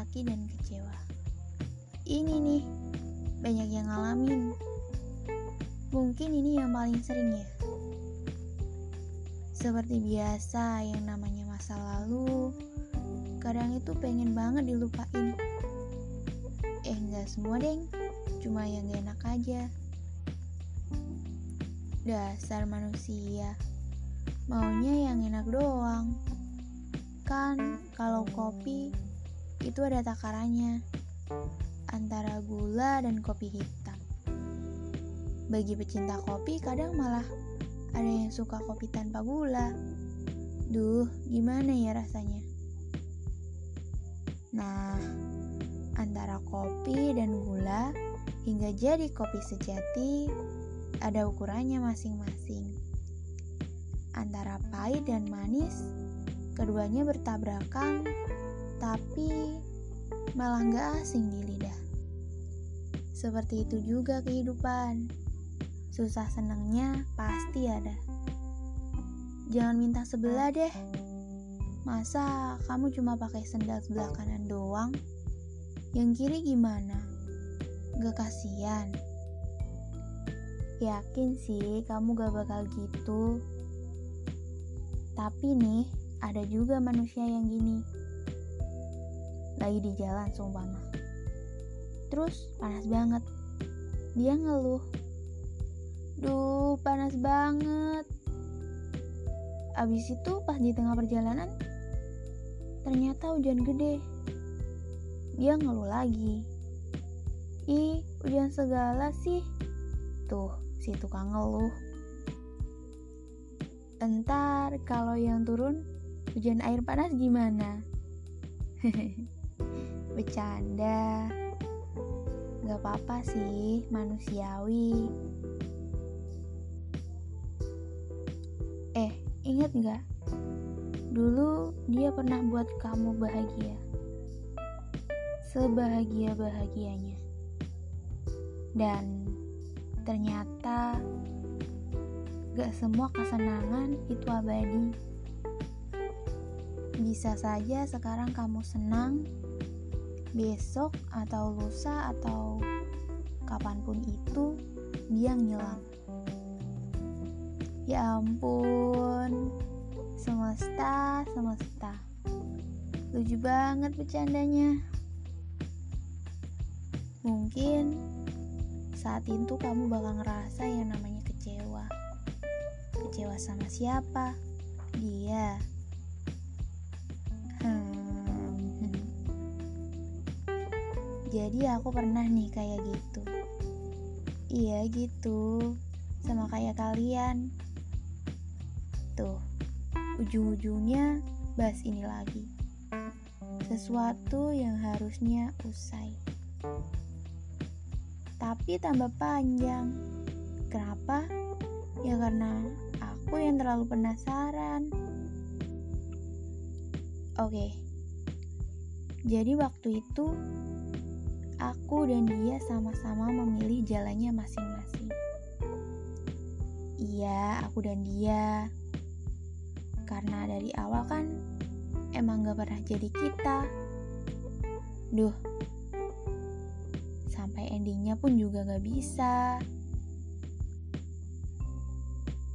sakit dan kecewa. Ini nih, banyak yang ngalamin. Mungkin ini yang paling sering ya. Seperti biasa, yang namanya masa lalu, kadang itu pengen banget dilupain. Eh, nggak semua, deng. Cuma yang gak enak aja. Dasar manusia, maunya yang enak doang. Kan, kalau kopi itu ada takarannya antara gula dan kopi hitam. Bagi pecinta kopi, kadang malah ada yang suka kopi tanpa gula. Duh, gimana ya rasanya? Nah, antara kopi dan gula hingga jadi kopi sejati ada ukurannya masing-masing. Antara pahit dan manis, keduanya bertabrakan, tapi malah gak asing di lidah. Seperti itu juga kehidupan. Susah senangnya pasti ada. Jangan minta sebelah deh. Masa kamu cuma pakai sendal sebelah kanan doang? Yang kiri gimana? Gak kasihan? Yakin sih kamu gak bakal gitu. Tapi nih, ada juga manusia yang gini. Lagi di jalan seumpama. Terus panas banget. Dia ngeluh. Duh, panas banget. Abis itu pas di tengah perjalanan, ternyata hujan gede. Dia ngeluh lagi. Ih, hujan segala sih. Tuh, si tukang ngeluh. Entar kalau yang turun hujan air panas gimana? Bercanda. Gak apa-apa sih, manusiawi. Eh, ingat gak? Dulu dia pernah buat kamu bahagia. Sebahagia-bahagianya. Dan ternyata gak semua kesenangan itu abadi. Bisa saja sekarang kamu senang, besok atau lusa atau kapan pun itu dia ngilang. Ya ampun, semesta, semesta. Lucu banget bercandanya. Mungkin saat itu kamu bakal ngerasa yang namanya kecewa. Kecewa sama siapa? Dia. Jadi aku pernah nih kayak gitu. Iya gitu, sama kayak kalian. Tuh, ujung-ujungnya bahas ini lagi. Sesuatu yang harusnya usai. Tapi tambah panjang. Kenapa? Ya karena aku yang terlalu penasaran. Oke. Jadi waktu itu aku dan dia sama-sama memilih jalannya masing-masing. Iya, aku dan dia. Karena dari awal kan emang gak pernah jadi kita. Duh, sampai endingnya pun juga gak bisa.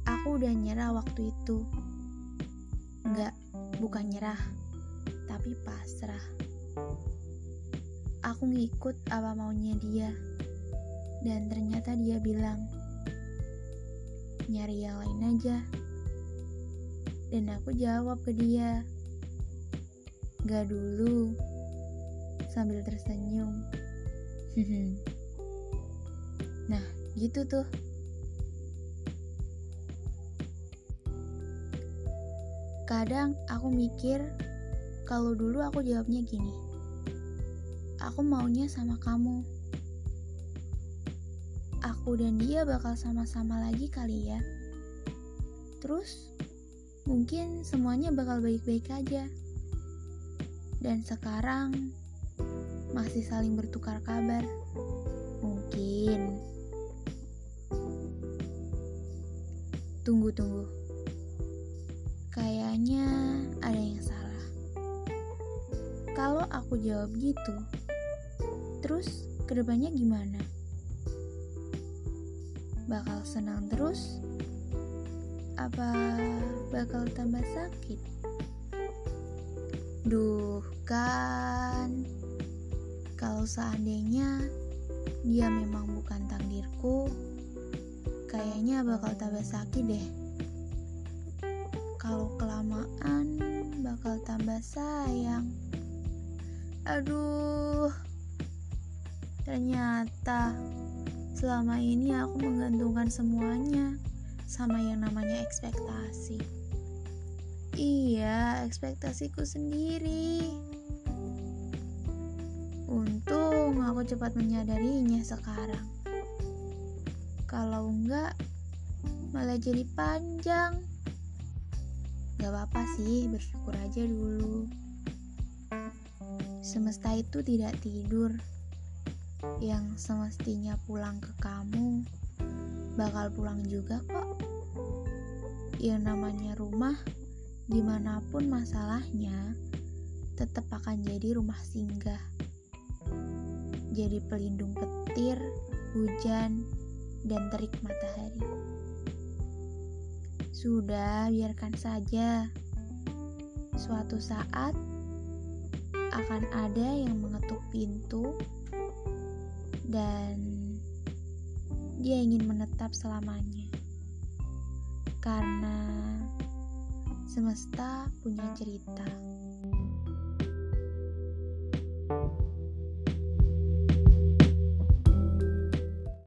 Aku udah nyerah waktu itu. Enggak, bukan nyerah, tapi pasrah. Aku ngikut apa maunya dia. Dan ternyata dia bilang, nyari yang lain aja. Dan aku jawab ke dia, gak dulu, sambil tersenyum. nah, gitu tuh. Kadang aku mikir kalau dulu aku jawabnya gini. Aku maunya sama kamu. Aku dan dia bakal sama-sama lagi kali ya. Terus mungkin semuanya bakal baik-baik aja. Dan sekarang masih saling bertukar kabar. Mungkin. Tunggu, tunggu. Kayaknya ada yang salah. Kalau aku jawab gitu, terus ke depannya gimana? Bakal senang terus? Apa bakal tambah sakit? Duh, kan kalau seandainya dia memang bukan takdirku, kayaknya bakal tambah sakit deh. Kalau kelamaan bakal tambah sayang. Aduh, ternyata selama ini aku menggantungkan semuanya sama yang namanya ekspektasi. Iya, ekspektasiku sendiri. Untung aku cepat menyadarinya sekarang. Kalau enggak, malah jadi panjang. Gak apa-apa sih, bersyukur aja dulu. Semesta itu tidak tidur. Yang semestinya pulang ke kamu, bakal pulang juga kok. Yang namanya rumah di mana pun masalahnya, tetap akan jadi rumah singgah. Jadi pelindung petir, hujan, dan terik matahari. Sudah, biarkan saja. Suatu saat akan ada yang mengetuk pintu dan dia ingin menetap selamanya. Karena semesta punya cerita.